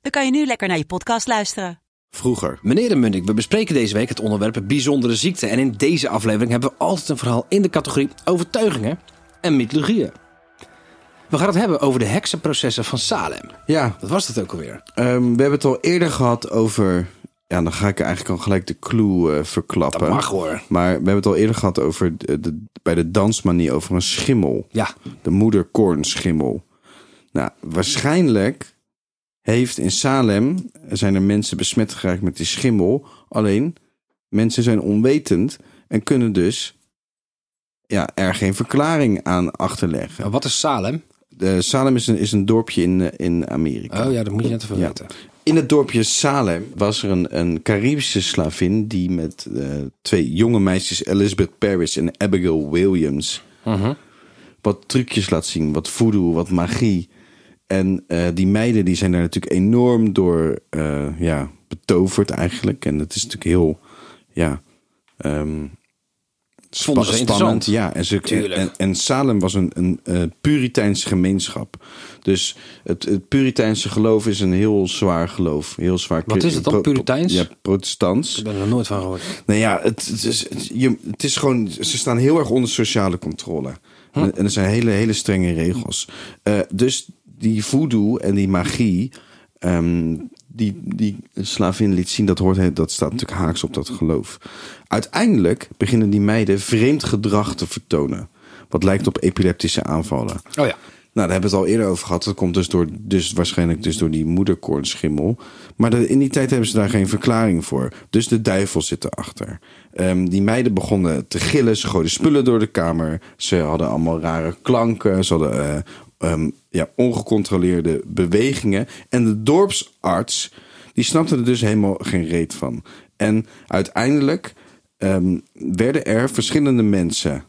dan kan je nu lekker naar je podcast luisteren. Vroeger. Meneer de Munnik, we bespreken deze week het onderwerp bijzondere ziekte. En in deze aflevering hebben we altijd een verhaal in de categorie overtuigingen en mythologieën. We gaan het hebben over de heksenprocessen van Salem. Ja, Wat was dat ook alweer? ehm, we hebben het al eerder gehad over. Ja, dan ga ik eigenlijk al gelijk de clue eh, verklappen. Dat mag hoor. Maar we hebben het al eerder gehad over de, de- bij de dansmanie over een schimmel. Ja, De moederkornschimmel. Nou, waarschijnlijk heeft in Salem zijn er mensen besmet geraakt met die schimmel. Alleen mensen zijn onwetend en kunnen dus ja, er geen verklaring aan achterleggen. maar wat is Salem? De Salem is een, is een dorpje in, in Amerika. Oh ja, dat moet je net even Ja. weten. In het dorpje Salem was er een, een Caribische slavin die met eh, twee jonge meisjes, Elizabeth Paris en Abigail Williams, Mhm. wat trucjes laat zien, wat voodoo, wat magie. En eh, die meiden die zijn daar natuurlijk enorm door eh, ja, betoverd eigenlijk. En het is natuurlijk heel, ja, ehm, Vonden ze spa- interessant. Ja, en, ze, en, en Salem was een, een eh, Puriteinse gemeenschap. Dus het, het Puriteinse geloof is een heel zwaar geloof. Heel zwaar Wat is het dan, Puriteins? Ja, protestants. Ik ben er nog nooit van gehoord. Nou ja, het, het, is, het, je, het is gewoon. Ze staan heel erg onder sociale controle. En, en er zijn hele, hele strenge regels. Dus die voodoo en die magie. ehm, die, die slavin liet zien, dat, hoort, dat staat natuurlijk haaks op dat geloof. Uiteindelijk beginnen die meiden vreemd gedrag te vertonen. Wat lijkt op epileptische aanvallen. Oh ja. Nou, daar hebben we het al eerder over gehad. Dat komt dus, door, dus waarschijnlijk dus door die moederkoornschimmel. Maar de- in die tijd hebben ze daar geen verklaring voor. Dus de duivel zit erachter. Ehm, die meiden begonnen te gillen. Ze gooiden spullen door de kamer. Ze hadden allemaal rare klanken. Ze hadden eh, ehm, ja, ongecontroleerde bewegingen. En de dorpsarts, die snapte er dus helemaal geen reet van. En uiteindelijk ehm, werden er verschillende mensen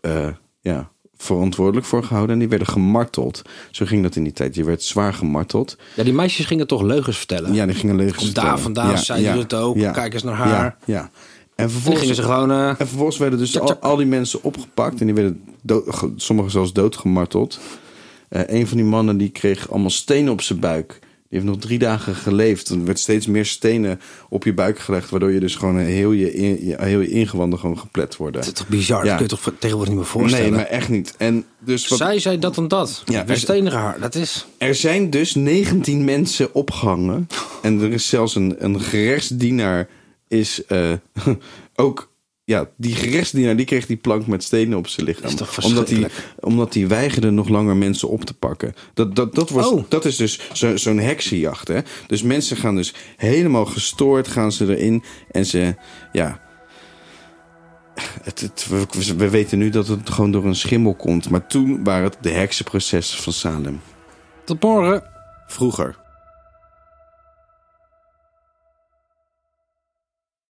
eh, ja, verantwoordelijk voor gehouden. En die werden gemarteld. Zo ging dat in die tijd. Je werd zwaar gemarteld. Ja, die meisjes gingen toch leugens vertellen? Ja, die gingen leugens Komt daar vertellen. vandaan, zij doet het ook. Kijk eens naar haar. Ja, ja. En En vervolgens, gingen ze gewoon... eh, en vervolgens werden dus al, al die mensen opgepakt. En die werden dood, sommigen zelfs doodgemarteld. Eh een van die mannen die kreeg allemaal stenen op zijn buik. Die heeft nog drie dagen geleefd. Er werd steeds meer stenen op je buik gelegd. Waardoor je dus gewoon heel je, in- je, heel je ingewanden gewoon geplet worden. dat is toch bizar? Ja. Dat kun je toch tegenwoordig niet meer voorstellen? Nee, maar echt niet. En dus wat, Zij zei dat en dat. Ja, er- stenigen haar. Dat is... Er zijn dus 19 mensen opgehangen. En er is zelfs een, een gerechtsdienaar is eh, ook... Ja, die gerechtsdienaar die kreeg die plank met stenen op zijn lichaam. Is toch omdat hij omdat hij weigerde nog langer mensen op te pakken. Dat, dat, dat, was, Oh. dat is dus zo- zo'n heksenjacht. Hè? Dus mensen gaan dus helemaal gestoord gaan ze erin. En ze, ja... Het, het, we, we weten nu dat het gewoon door een schimmel komt. Maar toen waren het de heksenprocessen van Salem. Tot morgen. Vroeger.